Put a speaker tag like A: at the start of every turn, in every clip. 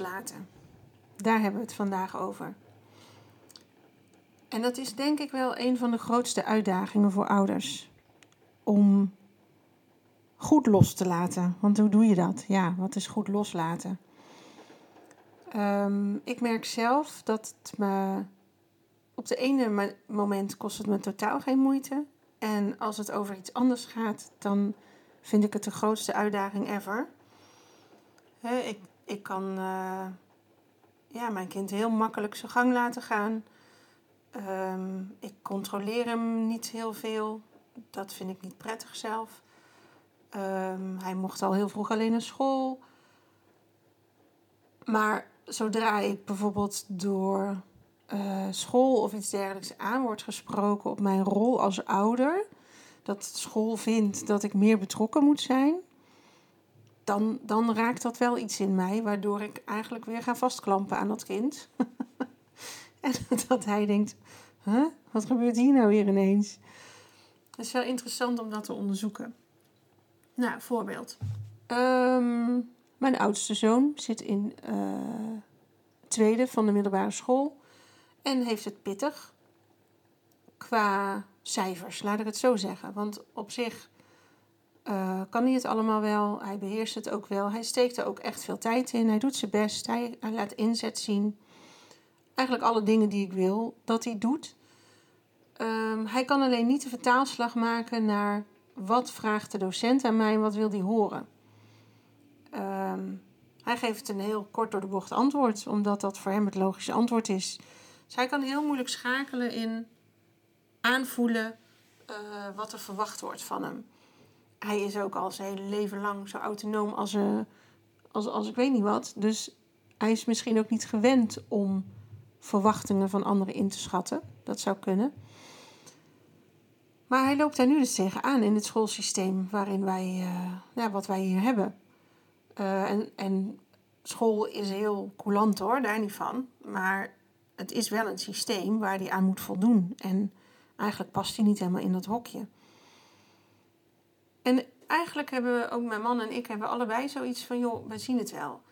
A: Loslaten. Daar hebben we het vandaag over. En dat is denk ik wel een van de grootste uitdagingen voor ouders. Om goed los te laten. Want hoe doe je dat? Ja, wat is goed loslaten? Um, ik merk zelf dat het me op de ene moment kost het me totaal geen moeite. En als het over iets anders gaat, dan vind ik het de grootste uitdaging ever. Ik, ik kan uh, ja, mijn kind heel makkelijk zijn gang laten gaan. Um, ik controleer hem niet heel veel. Dat vind ik niet prettig zelf. Um, hij mocht al heel vroeg alleen naar school. Maar zodra ik bijvoorbeeld door uh, school of iets dergelijks aan wordt gesproken op mijn rol als ouder, dat school vindt dat ik meer betrokken moet zijn, dan, dan raakt dat wel iets in mij, waardoor ik eigenlijk weer ga vastklampen aan dat kind. en dat hij denkt, huh? wat gebeurt hier nou weer ineens? Het is wel interessant om dat te onderzoeken. Nou, voorbeeld. Um, mijn oudste zoon zit in uh, tweede van de middelbare school en heeft het pittig qua cijfers, laat ik het zo zeggen. Want op zich uh, kan hij het allemaal wel, hij beheerst het ook wel, hij steekt er ook echt veel tijd in, hij doet zijn best, hij, laat inzet zien. Eigenlijk alle dingen die ik wil dat hij doet. Um, hij kan alleen niet de vertaalslag maken naar wat vraagt de docent aan mij en wat wil hij horen. Um, hij geeft een heel kort door de bocht antwoord, omdat dat voor hem het logische antwoord is. Dus hij kan heel moeilijk schakelen in aanvoelen uh, wat er verwacht wordt van hem. Hij is ook al zijn hele leven lang zo autonoom als, uh, als, als ik weet niet wat. Dus hij is misschien ook niet gewend om verwachtingen van anderen in te schatten. Dat zou kunnen. Maar hij loopt daar nu dus tegenaan in het schoolsysteem waarin wij, uh, ja, wat wij hier hebben. Uh, en, en school is heel coulant hoor, daar niet van. Maar het is wel een systeem waar hij aan moet voldoen. En eigenlijk past hij niet helemaal in dat hokje. En eigenlijk hebben we, ook mijn man en ik, hebben allebei zoiets van, joh, we zien het wel.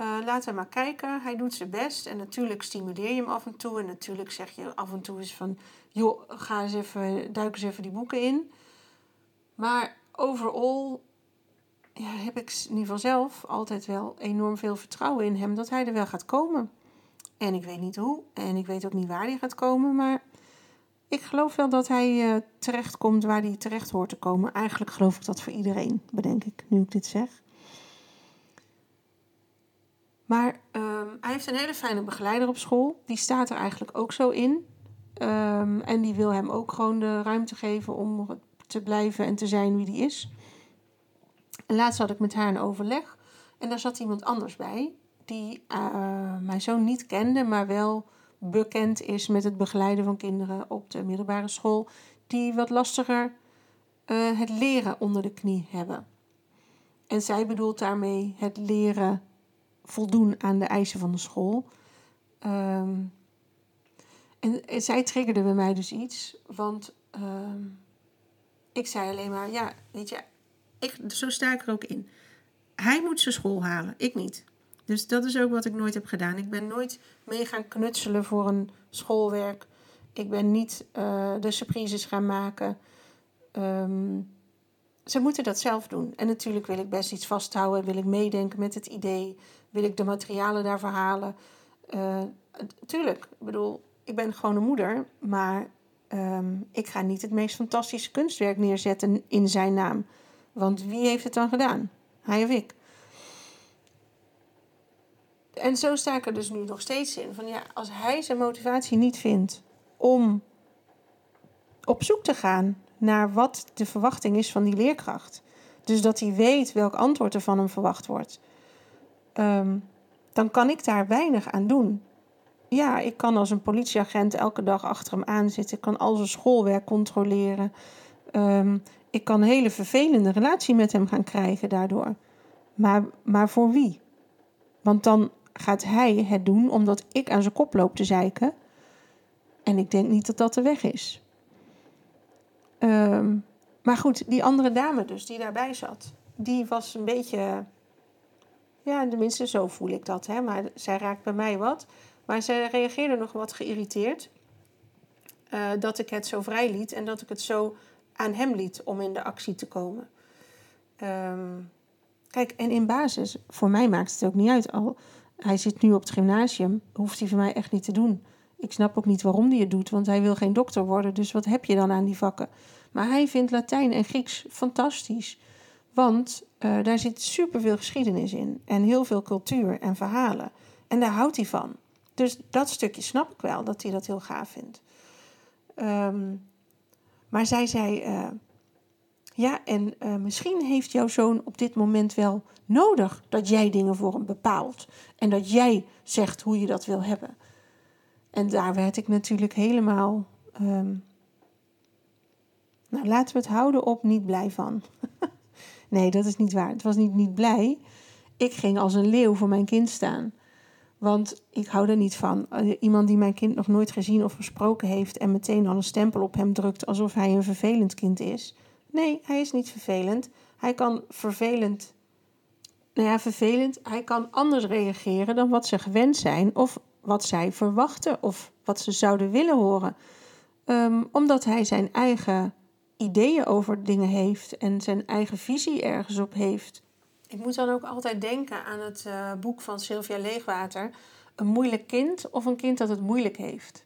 A: Uh, laten we maar kijken, hij doet zijn best. En natuurlijk stimuleer je hem af en toe. En natuurlijk zeg je af en toe eens van, joh, ga eens even, duik eens even die boeken in. Maar overal ja, heb ik in ieder geval zelf altijd wel enorm veel vertrouwen in hem dat hij er wel gaat komen. En ik weet niet hoe en ik weet ook niet waar hij gaat komen, maar ik geloof wel dat hij uh, terecht komt waar hij terecht hoort te komen. Eigenlijk geloof ik dat voor iedereen, bedenk ik, nu ik dit zeg. Maar um, hij heeft een hele fijne begeleider op school. Die staat er eigenlijk ook zo in. Um, en die wil hem ook gewoon de ruimte geven om te blijven en te zijn wie hij is. Laatst had ik met haar een overleg. En daar zat iemand anders bij. Die uh, mijn zoon niet kende, maar wel bekend is met het begeleiden van kinderen op de middelbare school. Die wat lastiger uh, het leren onder de knie hebben. En zij bedoelt daarmee het leren voldoen aan de eisen van de school. Um, en, zij triggerde bij mij dus iets. Want um, ik zei alleen maar, ja, weet je, ik, zo sta ik er ook in. Hij moet zijn school halen, ik niet. Dus dat is ook wat ik nooit heb gedaan. Ik ben nooit mee gaan knutselen voor een schoolwerk. Ik ben niet uh, de surprises gaan maken. Ehm, ze moeten dat zelf doen. En natuurlijk wil ik best iets vasthouden, wil ik meedenken met het idee, wil ik de materialen daarvoor halen. Uh, tuurlijk, ik bedoel, ik ben gewoon een moeder, maar ehm, ik ga niet het meest fantastische kunstwerk neerzetten in zijn naam. Want wie heeft het dan gedaan? Hij of ik? En zo sta ik er dus nu nog steeds in. Van ja, als hij zijn motivatie niet vindt om op zoek te gaan naar wat de verwachting is van die leerkracht. Dus dat hij weet welk antwoord er van hem verwacht wordt. Ehm, dan kan ik daar weinig aan doen. Ja, ik kan als een politieagent elke dag achter hem aanzitten. Ik kan al zijn schoolwerk controleren. Ehm, ik kan een hele vervelende relatie met hem gaan krijgen daardoor. Maar, maar voor wie? Want dan gaat hij het doen omdat ik aan zijn kop loop te zeiken. En ik denk niet dat dat de weg is. Ehm, maar goed, die andere dame dus, die daarbij zat, die was een beetje. Ja, tenminste, zo voel ik dat. Hè? Maar zij raakt bij mij wat. Maar zij reageerde nog wat geïrriteerd. Uh, dat ik het zo vrij liet en dat ik het zo aan hem liet om in de actie te komen. Ehm, kijk, en in basis, voor mij maakt het ook niet uit. Al hij zit nu op het gymnasium, hoeft hij voor mij echt niet te doen. Ik snap ook niet waarom hij het doet, want hij wil geen dokter worden. Dus wat heb je dan aan die vakken? Maar hij vindt Latijn en Grieks fantastisch. Want uh, daar zit superveel geschiedenis in. En heel veel cultuur en verhalen. En daar houdt hij van. Dus dat stukje snap ik wel, dat hij dat heel gaaf vindt. Um, maar zij zei: uh, Ja, en uh, misschien heeft jouw zoon op dit moment wel nodig dat jij dingen voor hem bepaalt. En dat jij zegt hoe je dat wil hebben. En daar werd ik natuurlijk helemaal. Um, nou, laten we het houden op niet blij van. nee, dat is niet waar. Het was niet niet blij. Ik ging als een leeuw voor mijn kind staan. Want ik hou er niet van. Eh, iemand die mijn kind nog nooit gezien of gesproken heeft en meteen al een stempel op hem drukt alsof hij een vervelend kind is. Nee, hij is niet vervelend. Hij kan vervelend. Nou ja, vervelend. Hij kan anders reageren dan wat ze gewend zijn of wat zij verwachten of wat ze zouden willen horen. Ehm, omdat hij zijn eigen ideeën over dingen heeft en zijn eigen visie ergens op heeft. Ik moet dan ook altijd denken aan het uh, boek van Sylvia Leegwater. Een moeilijk kind of een kind dat het moeilijk heeft.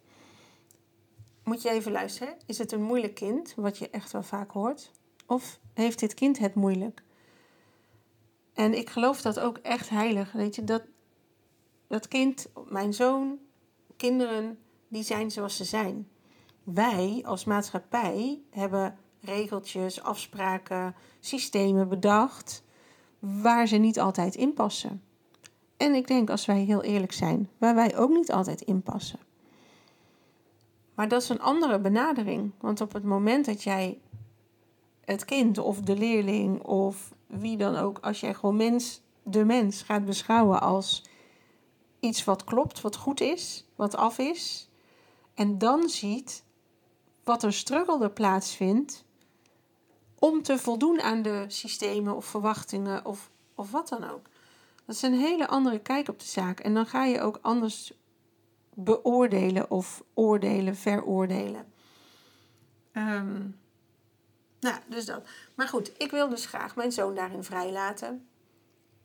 A: Moet je even luisteren. Is het een moeilijk kind, wat je echt wel vaak hoort? Of heeft dit kind het moeilijk? En ik geloof dat ook echt heilig. Weet je, dat, dat kind, mijn zoon, kinderen, die zijn zoals ze zijn. Wij als maatschappij hebben regeltjes, afspraken, systemen bedacht waar ze niet altijd in passen. En ik denk, als wij heel eerlijk zijn, waar wij ook niet altijd in passen. Maar dat is een andere benadering. Want op het moment dat jij het kind of de leerling of wie dan ook, als jij gewoon mens, de mens gaat beschouwen als iets wat klopt, wat goed is, wat af is, en dan ziet wat een struggle er plaatsvindt om te voldoen aan de systemen of verwachtingen of, of wat dan ook. Dat is een hele andere kijk op de zaak. En dan ga je ook anders beoordelen of oordelen, veroordelen. Um, nou, dus dat. Maar goed, ik wil dus graag mijn zoon daarin vrijlaten.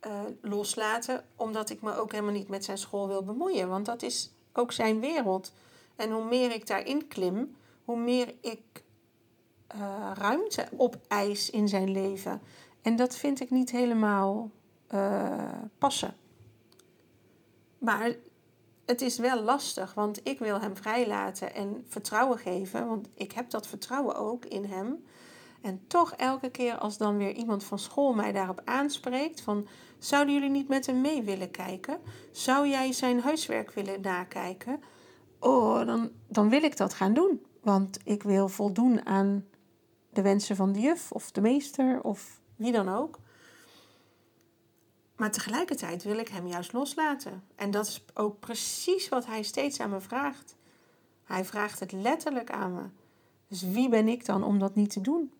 A: Uh, loslaten, omdat ik me ook helemaal niet met zijn school wil bemoeien. Want dat is ook zijn wereld. En hoe meer ik daarin klim, hoe meer ik uh, ruimte opeis in zijn leven. En dat vind ik niet helemaal uh, passen. Maar het is wel lastig, want ik wil hem vrijlaten en vertrouwen geven, want ik heb dat vertrouwen ook in hem. En toch elke keer als dan weer iemand van school mij daarop aanspreekt van zouden jullie niet met hem mee willen kijken? Zou jij zijn huiswerk willen nakijken? Oh, dan, dan wil ik dat gaan doen. Want ik wil voldoen aan de wensen van de juf of de meester of wie dan ook. Maar tegelijkertijd wil ik hem juist loslaten. En dat is ook precies wat hij steeds aan me vraagt. Hij vraagt het letterlijk aan me. Dus wie ben ik dan om dat niet te doen?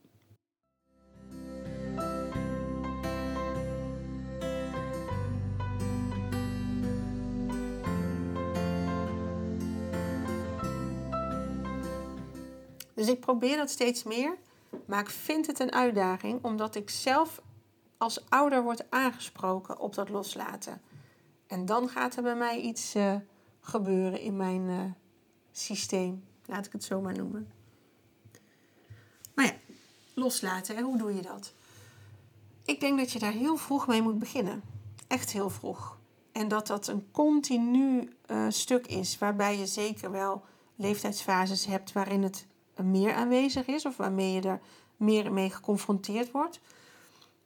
A: Dus ik probeer dat steeds meer. Maar ik vind het een uitdaging, omdat ik zelf als ouder word aangesproken op dat loslaten. En dan gaat er bij mij iets uh, gebeuren in mijn uh, systeem. Laat ik het zo maar noemen. Maar ja, loslaten, hoe doe je dat? Ik denk dat je daar heel vroeg mee moet beginnen. Echt heel vroeg. En dat dat een continu uh, stuk is, waarbij je zeker wel leeftijdsfases hebt waarin het meer aanwezig is of waarmee je er meer mee geconfronteerd wordt.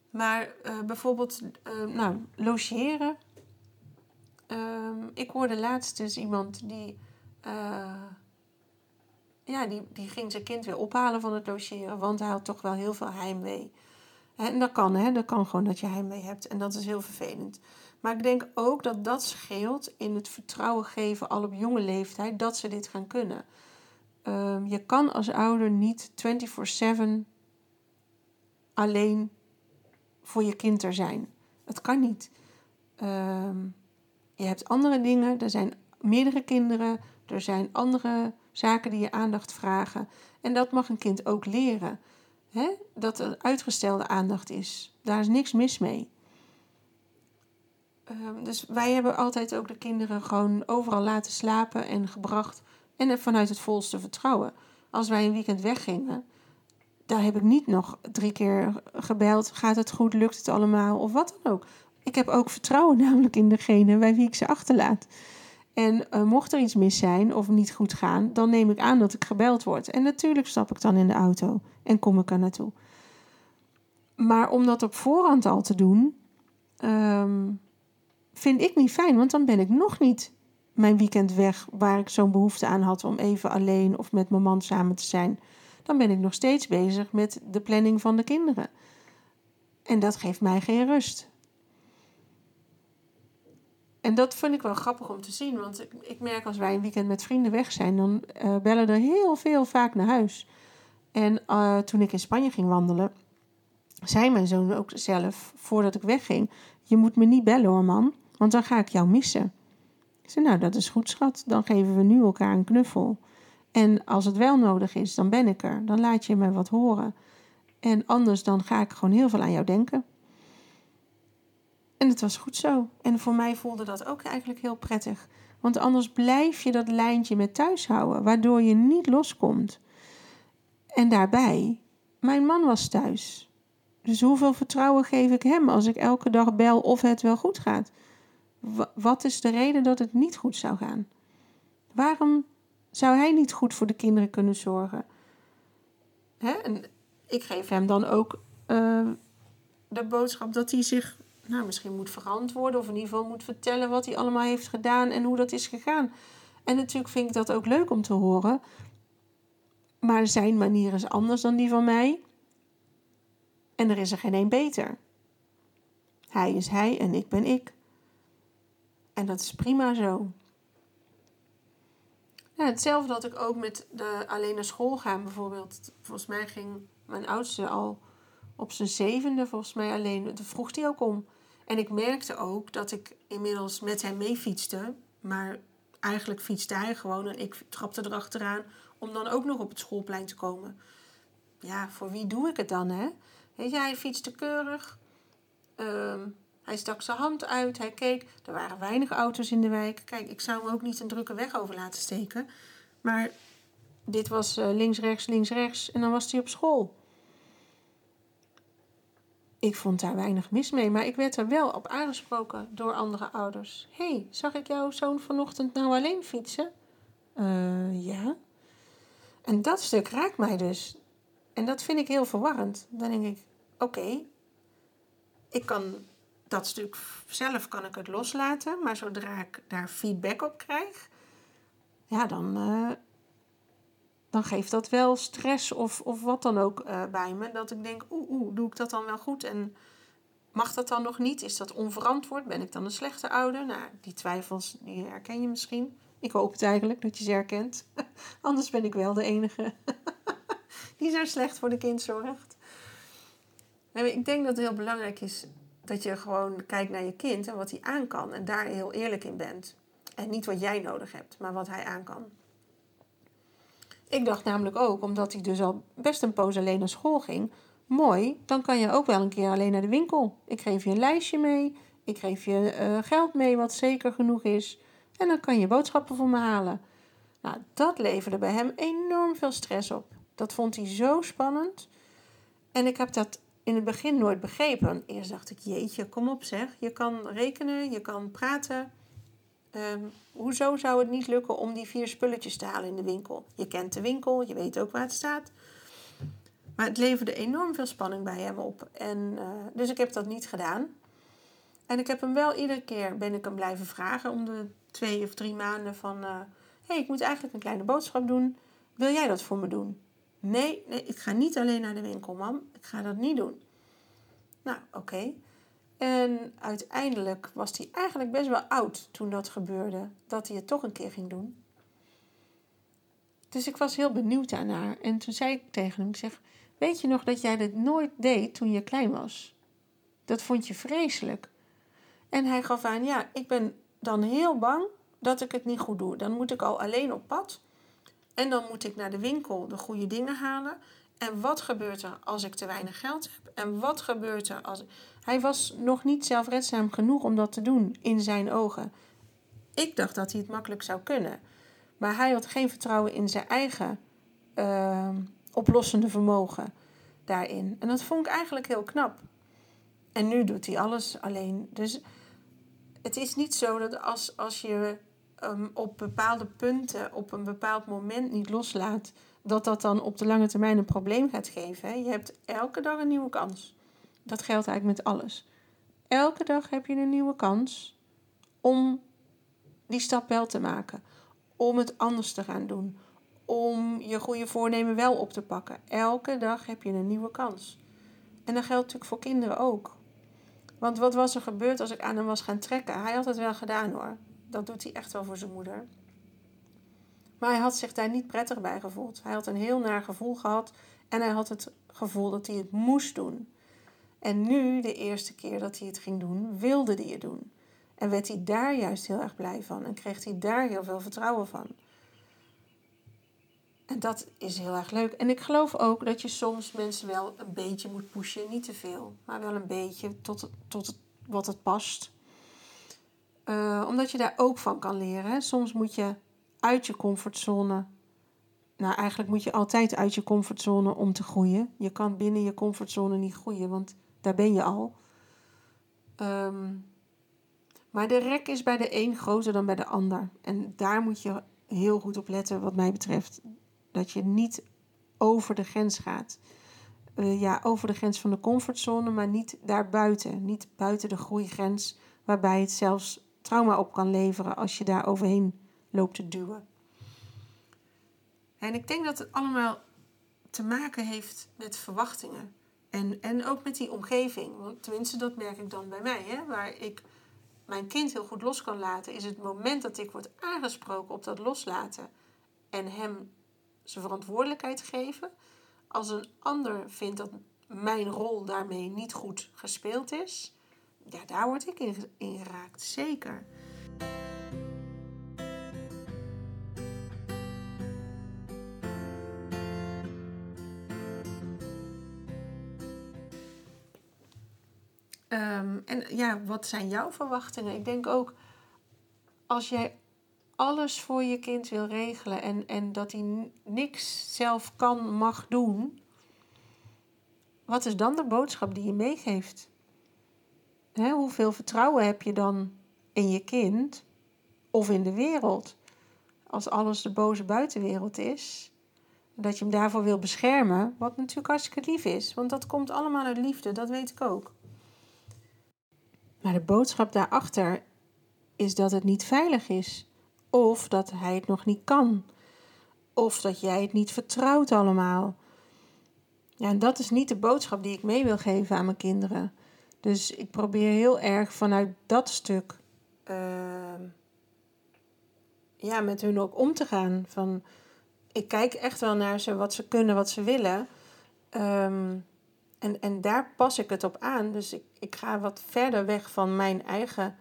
A: Maar uh, bijvoorbeeld, uh, nou, logeren. Uh, ik hoorde laatst dus iemand die, ja, die, die ging zijn kind weer ophalen van het logeren, want hij had toch wel heel veel heimwee. En dat kan, hè? Dat kan gewoon dat je heimwee hebt. En dat is heel vervelend. Maar ik denk ook dat dat scheelt in het vertrouwen geven al op jonge leeftijd dat ze dit gaan kunnen. Um, je kan als ouder niet 24/7 alleen voor je kind er zijn. Het kan niet. Um, je hebt andere dingen, er zijn meerdere kinderen, er zijn andere zaken die je aandacht vragen. En dat mag een kind ook leren. Dat er uitgestelde aandacht is. Daar is niks mis mee. Um, dus wij hebben altijd ook de kinderen gewoon overal laten slapen en gebracht. En vanuit het volste vertrouwen. Als wij een weekend weggingen, daar heb ik niet nog drie keer gebeld. Gaat het goed? Lukt het allemaal? Of wat dan ook. Ik heb ook vertrouwen namelijk in degene bij wie ik ze achterlaat. En uh, mocht er iets mis zijn of niet goed gaan, dan neem ik aan dat ik gebeld word. En natuurlijk stap ik dan in de auto en kom ik er naartoe. Maar om dat op voorhand al te doen, um, vind ik niet fijn, want dan ben ik nog niet mijn weekend weg waar ik zo'n behoefte aan had om even alleen of met mijn man samen te zijn. Dan ben ik nog steeds bezig met de planning van de kinderen. En dat geeft mij geen rust. En dat vind ik wel grappig om te zien, want ik, ik merk als wij een weekend met vrienden weg zijn, dan uh, bellen er heel veel vaak naar huis. En uh, toen ik in Spanje ging wandelen, zei mijn zoon ook zelf, voordat ik wegging: Je moet me niet bellen hoor, man, want dan ga ik jou missen. Ik zei: Nou, dat is goed, schat. Dan geven we nu elkaar een knuffel. En als het wel nodig is, dan ben ik er. Dan laat je me wat horen. En anders dan ga ik gewoon heel veel aan jou denken. En het was goed zo. En voor mij voelde dat ook eigenlijk heel prettig. Want anders blijf je dat lijntje met thuis houden, waardoor je niet loskomt. En daarbij, mijn man was thuis. Dus hoeveel vertrouwen geef ik hem als ik elke dag bel of het wel goed gaat? Wat is de reden dat het niet goed zou gaan? Waarom zou hij niet goed voor de kinderen kunnen zorgen? Hè? En ik geef hem dan ook uh, de boodschap dat hij zich nou, misschien moet verantwoorden, of in ieder geval moet vertellen wat hij allemaal heeft gedaan en hoe dat is gegaan. En natuurlijk vind ik dat ook leuk om te horen. Maar zijn manier is anders dan die van mij. En er is er geen één beter. Hij is hij en ik ben ik. En dat is prima zo. Ja, hetzelfde dat ik ook met de alleen naar school gaan bijvoorbeeld. Volgens mij ging mijn oudste al op zijn zevende volgens mij alleen. Toen vroeg hij ook om. En ik merkte ook dat ik inmiddels met hem mee fietste. Maar eigenlijk fietste hij gewoon en ik trapte erachteraan om dan ook nog op het schoolplein te komen. Ja, voor wie doe ik het dan, hè? Weet je, hij fietste keurig. Um, hij stak zijn hand uit, hij keek. Er waren weinig auto's in de wijk. Kijk, ik zou hem ook niet een drukke weg over laten steken. Maar dit was uh, links, rechts, links, rechts. En dan was hij op school. Ik vond daar weinig mis mee, maar ik werd er wel op aangesproken door andere ouders. Hé, hey, zag ik jouw zoon vanochtend nou alleen fietsen? Uh, ja. En dat stuk raakt mij dus. En dat vind ik heel verwarrend. Dan denk ik, oké, ik kan dat stuk zelf kan ik het loslaten, maar zodra ik daar feedback op krijg, ja, dan, uh, dan geeft dat wel stress of, of wat dan ook uh, bij me. Dat ik denk, oeh, oeh, doe ik dat dan wel goed? En mag dat dan nog niet? Is dat onverantwoord? Ben ik dan een slechte ouder? Nou, die twijfels, die herken je misschien. Ik hoop het eigenlijk dat je ze herkent. Anders ben ik wel de enige die zo slecht voor de kind zorgt. Ik denk dat het heel belangrijk is dat je gewoon kijkt naar je kind en wat hij aan kan. En daar heel eerlijk in bent. En niet wat jij nodig hebt, maar wat hij aan kan. Ik dacht namelijk ook, omdat hij dus al best een poos alleen naar school ging, mooi, dan kan je ook wel een keer alleen naar de winkel. Ik geef je een lijstje mee, ik geef je uh, geld mee wat zeker genoeg is en dan kan je boodschappen voor me halen. Nou, dat leverde bij hem enorm veel stress op. Dat vond hij zo spannend. En ik heb dat in het begin nooit begrepen. Eerst dacht ik, jeetje, kom op zeg. Je kan rekenen, je kan praten. Um, hoezo zou het niet lukken om die vier spulletjes te halen in de winkel? Je kent de winkel, je weet ook waar het staat. Maar het leverde enorm veel spanning bij hem op. En, uh, dus ik heb dat niet gedaan. En ik heb hem wel iedere keer ben ik hem blijven vragen om de twee of drie maanden van... Uh, hey, ik moet eigenlijk een kleine boodschap doen. Wil jij dat voor me doen? Nee, nee, ik ga niet alleen naar de winkel, mam. Ik ga dat niet doen. Nou, oké. En uiteindelijk was hij eigenlijk best wel oud toen dat gebeurde. Dat hij het toch een keer ging doen. Dus ik was heel benieuwd daarnaar. En toen zei ik tegen hem, ik zeg... Weet je nog dat jij dit nooit deed toen je klein was? Dat vond je vreselijk. En hij gaf aan, ja, ik ben dan heel bang dat ik het niet goed doe. Dan moet ik al alleen op pad. En dan moet ik naar de winkel de goede dingen halen. En wat gebeurt er als ik te weinig geld heb? En wat gebeurt er als. Hij was nog niet zelfredzaam genoeg om dat te doen in zijn ogen. Ik dacht dat hij het makkelijk zou kunnen. Maar hij had geen vertrouwen in zijn eigen uh, oplossende vermogen daarin. En dat vond ik eigenlijk heel knap. En nu doet hij alles alleen. Dus het is niet zo dat als, als je um, op bepaalde punten op een bepaald moment niet loslaat, dat dat dan op de lange termijn een probleem gaat geven. Hè? Je hebt elke dag een nieuwe kans. Dat geldt eigenlijk met alles. Elke dag heb je een nieuwe kans om die stap wel te maken. Om het anders te gaan doen. Om je goede voornemen wel op te pakken. Elke dag heb je een nieuwe kans. En dat geldt natuurlijk voor kinderen ook. Want wat was er gebeurd als ik aan hem was gaan trekken? Hij had het wel gedaan hoor. Dat doet hij echt wel voor zijn moeder. Maar hij had zich daar niet prettig bij gevoeld. Hij had een heel naar gevoel gehad en hij had het gevoel dat hij het moest doen. En nu, de eerste keer dat hij het ging doen, wilde hij het doen. En werd hij daar juist heel erg blij van en kreeg hij daar heel veel vertrouwen van. En dat is heel erg leuk. En ik geloof ook dat je soms mensen wel een beetje moet pushen. Niet te veel, maar wel een beetje tot, tot wat het past. Uh, omdat je daar ook van kan leren. Soms moet je uit je comfortzone. Nou, eigenlijk moet je altijd uit je comfortzone om te groeien. Je kan binnen je comfortzone niet groeien, want daar ben je al. Um, maar de rek is bij de een groter dan bij de ander. En daar moet je heel goed op letten, wat mij betreft. Dat je niet over de grens gaat. Uh, ja, over de grens van de comfortzone, maar niet daarbuiten. Niet buiten de groeigrens, waarbij het zelfs trauma op kan leveren als je daar overheen loopt te duwen. En ik denk dat het allemaal te maken heeft met verwachtingen. En, en ook met die omgeving. Want tenminste, dat merk ik dan bij mij. Hè, waar ik mijn kind heel goed los kan laten, is het moment dat ik word aangesproken op dat loslaten. En hem zijn verantwoordelijkheid geven. Als een ander vindt dat mijn rol daarmee niet goed gespeeld is, ja, daar word ik in, geraakt, zeker. Um, en ja, wat zijn jouw verwachtingen? Ik denk ook als jij alles voor je kind wil regelen en, en dat hij niks zelf kan, mag doen, wat is dan de boodschap die je meegeeft? Hè, hoeveel vertrouwen heb je dan in je kind of in de wereld? Als alles de boze buitenwereld is, dat je hem daarvoor wil beschermen, wat natuurlijk hartstikke lief is, want dat komt allemaal uit liefde, dat weet ik ook. Maar de boodschap daarachter is dat het niet veilig is, of dat hij het nog niet kan, of dat jij het niet vertrouwt allemaal. Ja, en dat is niet de boodschap die ik mee wil geven aan mijn kinderen. Dus ik probeer heel erg vanuit dat stuk uh, ja, met hun ook om te gaan. Van, ik kijk echt wel naar ze, wat ze kunnen, wat ze willen. Um, en, en daar pas ik het op aan. Dus ik, ik ga wat verder weg van mijn eigen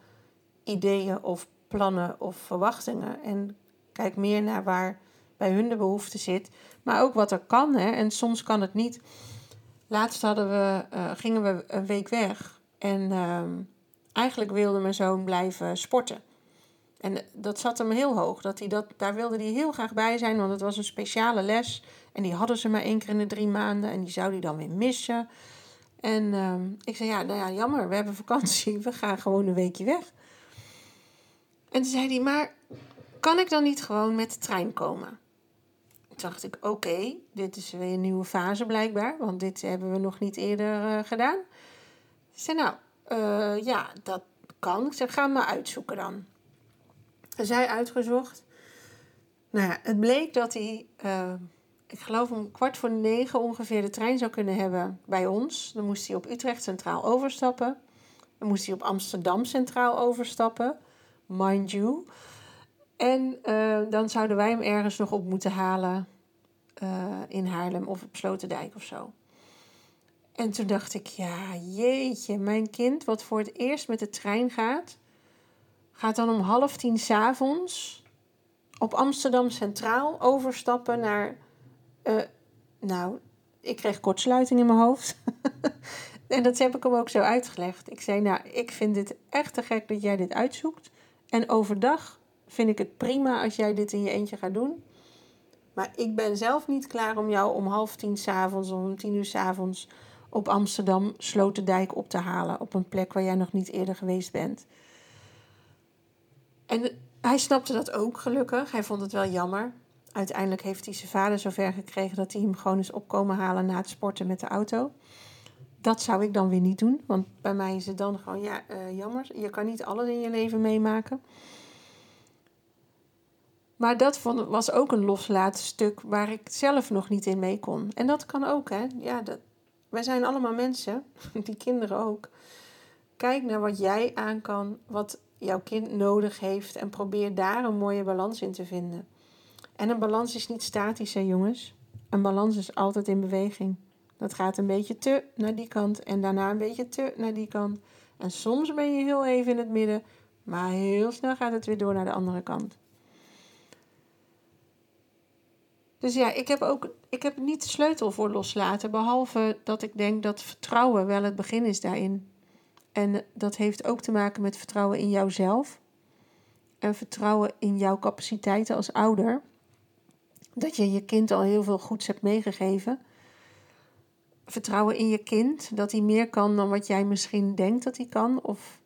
A: ideeën of plannen of verwachtingen. En kijk meer naar waar bij hun de behoefte zit. Maar ook wat er kan. Hè? En soms kan het niet. Laatst hadden we, uh, gingen we een week weg. En ehm, eigenlijk wilde mijn zoon blijven sporten. En dat zat hem heel hoog. Dat hij dat, daar wilde hij heel graag bij zijn, want het was een speciale les. En die hadden ze maar één keer in de drie maanden. En die zou hij dan weer missen. En ehm, ik zei, ja, nou ja, jammer, we hebben vakantie. We gaan gewoon een weekje weg. En toen zei hij, maar kan ik dan niet gewoon met de trein komen? Dacht ik, oké, dit is weer een nieuwe fase blijkbaar. Want dit hebben we nog niet eerder uh, gedaan. Ik zei, nou, uh, ja, dat kan. Ik zei, ga maar uitzoeken dan. Zij uitgezocht. Nou ja, het bleek dat hij, uh, ik geloof om kwart voor negen ongeveer de trein zou kunnen hebben bij ons. Dan moest hij op Utrecht Centraal overstappen. Dan moest hij op Amsterdam Centraal overstappen, mind you. En uh, dan zouden wij hem ergens nog op moeten halen uh, in Haarlem of op Sloterdijk of zo. En toen dacht ik, ja, jeetje, mijn kind, wat voor het eerst met de trein gaat, gaat dan om half tien s'avonds op Amsterdam Centraal overstappen naar. Uh, nou, ik kreeg kortsluiting in mijn hoofd. en dat heb ik hem ook zo uitgelegd. Ik zei, nou, ik vind dit echt te gek dat jij dit uitzoekt. En overdag vind ik het prima als jij dit in je eentje gaat doen. Maar ik ben zelf niet klaar om jou om half tien s'avonds of om tien uur s'avonds op Amsterdam Sloterdijk op te halen. Op een plek waar jij nog niet eerder geweest bent. En hij snapte dat ook gelukkig. Hij vond het wel jammer. Uiteindelijk heeft hij zijn vader zover gekregen dat hij hem gewoon eens opkomen halen na het sporten met de auto. Dat zou ik dan weer niet doen, want bij mij is het dan gewoon, ja, uh, jammer. Je kan niet alles in je leven meemaken. Maar dat was ook een loslaten stuk waar ik zelf nog niet in mee kon. En dat kan ook, hè. Ja, dat, wij zijn allemaal mensen, die kinderen ook. Kijk naar wat jij aan kan, wat jouw kind nodig heeft en probeer daar een mooie balans in te vinden. En een balans is niet statisch, hè jongens. Een balans is altijd in beweging. Dat gaat een beetje te naar die kant en daarna een beetje te naar die kant. En soms ben je heel even in het midden, maar heel snel gaat het weer door naar de andere kant. Dus ja, ik heb ook ik heb niet de sleutel voor loslaten, behalve dat ik denk dat vertrouwen wel het begin is daarin. En dat heeft ook te maken met vertrouwen in jouzelf. En vertrouwen in jouw capaciteiten als ouder. Dat je je kind al heel veel goeds hebt meegegeven. Vertrouwen in je kind, dat hij meer kan dan wat jij misschien denkt dat hij kan. Of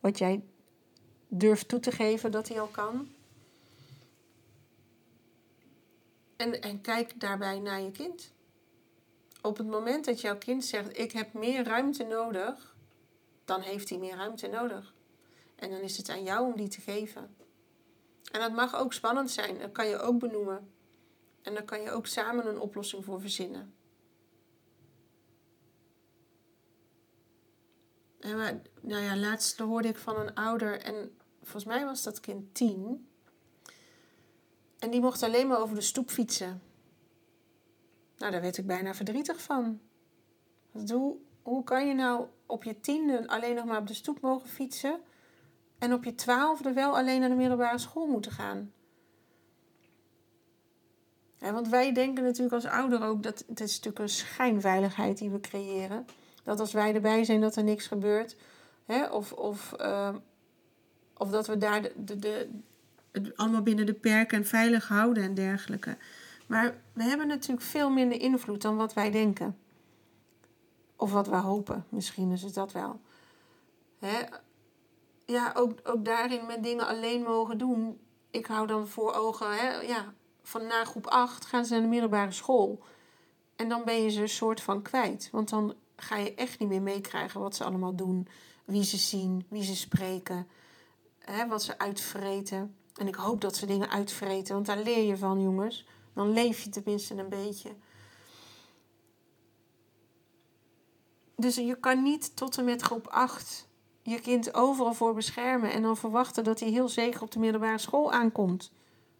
A: wat jij durft toe te geven dat hij al kan. En, en kijk daarbij naar je kind. Op het moment dat jouw kind zegt: Ik heb meer ruimte nodig dan heeft hij meer ruimte nodig. En dan is het aan jou om die te geven. En dat mag ook spannend zijn, dat kan je ook benoemen. En daar kan je ook samen een oplossing voor verzinnen. En nou ja, laatst hoorde ik van een ouder, en volgens mij was dat kind tien. En die mocht alleen maar over de stoep fietsen. Nou, daar werd ik bijna verdrietig van. Hoe, hoe kan je nou op je tiende alleen nog maar op de stoep mogen fietsen. En op je twaalfde wel alleen naar de middelbare school moeten gaan. Want wij denken natuurlijk als ouder ook dat het is natuurlijk een schijnveiligheid die we creëren. Dat als wij erbij zijn dat er niks gebeurt. Hè? Of, of, uh, of dat we daar de, de, de, het allemaal binnen de perken en veilig houden en dergelijke. Maar we hebben natuurlijk veel minder invloed dan wat wij denken. Of wat we hopen, misschien is het dat wel. Hè? Ja, ook, ook daarin met dingen alleen mogen doen. Ik hou dan voor ogen, hè, ja, van na groep 8 gaan ze naar de middelbare school. En dan ben je ze een soort van kwijt. Want dan ga je echt niet meer meekrijgen wat ze allemaal doen. Wie ze zien, wie ze spreken, hè, wat ze uitvreten. En ik hoop dat ze dingen uitvreten, want daar leer je van, jongens. Dan leef je tenminste een beetje. Dus je kan niet tot en met groep 8 je kind overal voor beschermen en dan verwachten dat hij heel zeker op de middelbare school aankomt.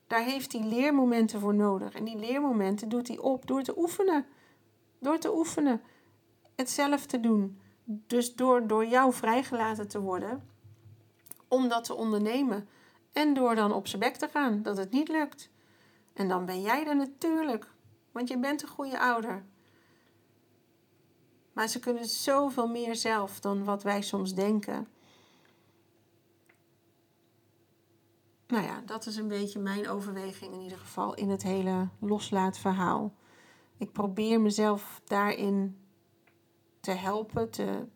A: Daar heeft hij leermomenten voor nodig. En die leermomenten doet hij op door te oefenen. Door te oefenen. Het zelf te doen. Dus door, door jou vrijgelaten te worden om dat te ondernemen. En door dan op zijn bek te gaan dat het niet lukt. En dan ben jij er natuurlijk, want je bent een goede ouder. Maar ze kunnen zoveel meer zelf dan wat wij soms denken. Nou ja, dat is een beetje mijn overweging in ieder geval in het hele loslaatverhaal. Ik probeer mezelf daarin te helpen, te,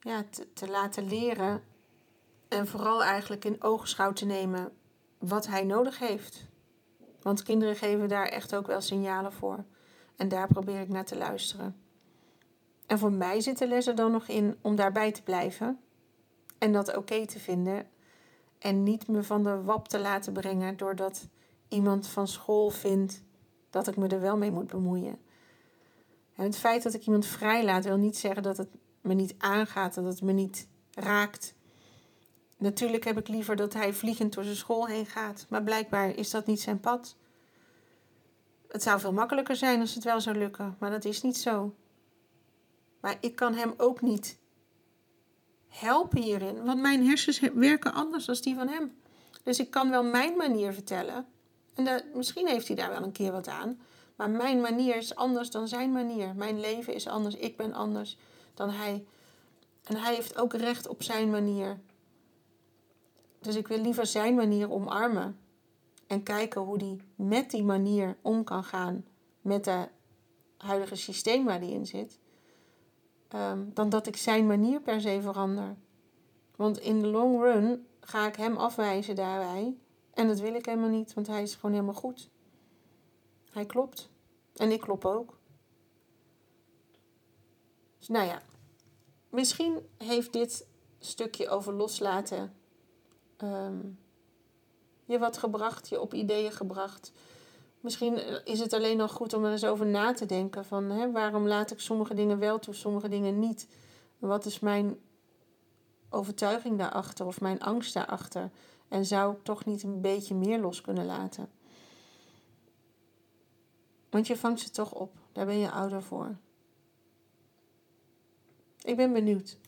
A: ja, te, te laten leren. En vooral eigenlijk in oogschouw te nemen wat hij nodig heeft. Want kinderen geven daar echt ook wel signalen voor. En daar probeer ik naar te luisteren. En voor mij zit de les er dan nog in om daarbij te blijven. En dat oké te vinden. En niet me van de wap te laten brengen doordat iemand van school vindt dat ik me er wel mee moet bemoeien. En het feit dat ik iemand vrijlaat wil niet zeggen dat het me niet aangaat, dat het me niet raakt. Natuurlijk heb ik liever dat hij vliegend door zijn school heen gaat, maar blijkbaar is dat niet zijn pad. Het zou veel makkelijker zijn als het wel zou lukken, maar dat is niet zo. Maar ik kan hem ook niet helpen hierin, want mijn hersens werken anders dan die van hem. Dus ik kan wel mijn manier vertellen. En misschien heeft hij daar wel een keer wat aan. Maar mijn manier is anders dan zijn manier. Mijn leven is anders. Ik ben anders dan hij. En hij heeft ook recht op zijn manier. Dus ik wil liever zijn manier omarmen. En kijken hoe hij met die manier om kan gaan. Met het huidige systeem waar hij in zit. Ehm, dan dat ik zijn manier per se verander. Want in de long run ga ik hem afwijzen daarbij. En dat wil ik helemaal niet, want hij is gewoon helemaal goed. Hij klopt. En ik klop ook. Dus nou ja, misschien heeft dit stukje over loslaten ehm, je wat gebracht, je op ideeën gebracht. Misschien is het alleen nog goed om er eens over na te denken van hè, waarom laat ik sommige dingen wel toe, sommige dingen niet. Wat is mijn overtuiging daarachter of mijn angst daarachter? En zou ik toch niet een beetje meer los kunnen laten? Want je vangt ze toch op. Daar ben je ouder voor. Ik ben benieuwd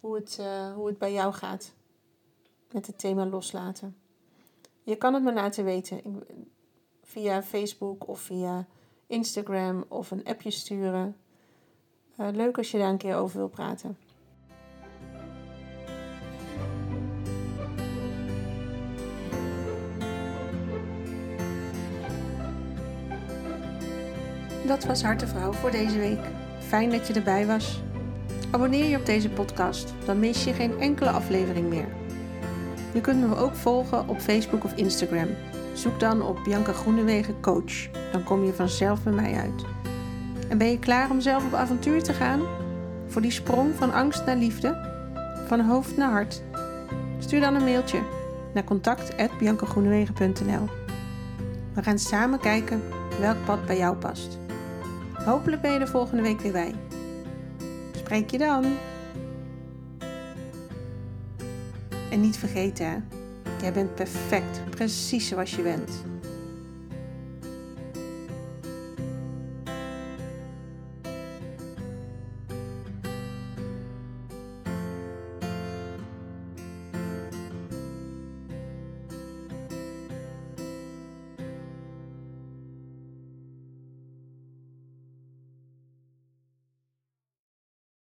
A: hoe het, uh, hoe het bij jou gaat met het thema loslaten. Je kan het me laten weten via Facebook of via Instagram of een appje sturen. Uh, leuk als je daar een keer over wil praten. Dat was Hartevrouw voor deze week. Fijn dat je erbij was. Abonneer je op deze podcast, dan mis je geen enkele aflevering meer. Je kunt me ook volgen op Facebook of Instagram. Zoek dan op Bianca Groenewegen Coach. Dan kom je vanzelf bij mij uit. En ben je klaar om zelf op avontuur te gaan? Voor die sprong van angst naar liefde? Van hoofd naar hart? Stuur dan een mailtje naar contact.biancagroenewegen.nl We gaan samen kijken welk pad bij jou past. Hopelijk ben je er volgende week weer bij. Spreek je dan. En niet vergeten, jij bent perfect, precies zoals je bent.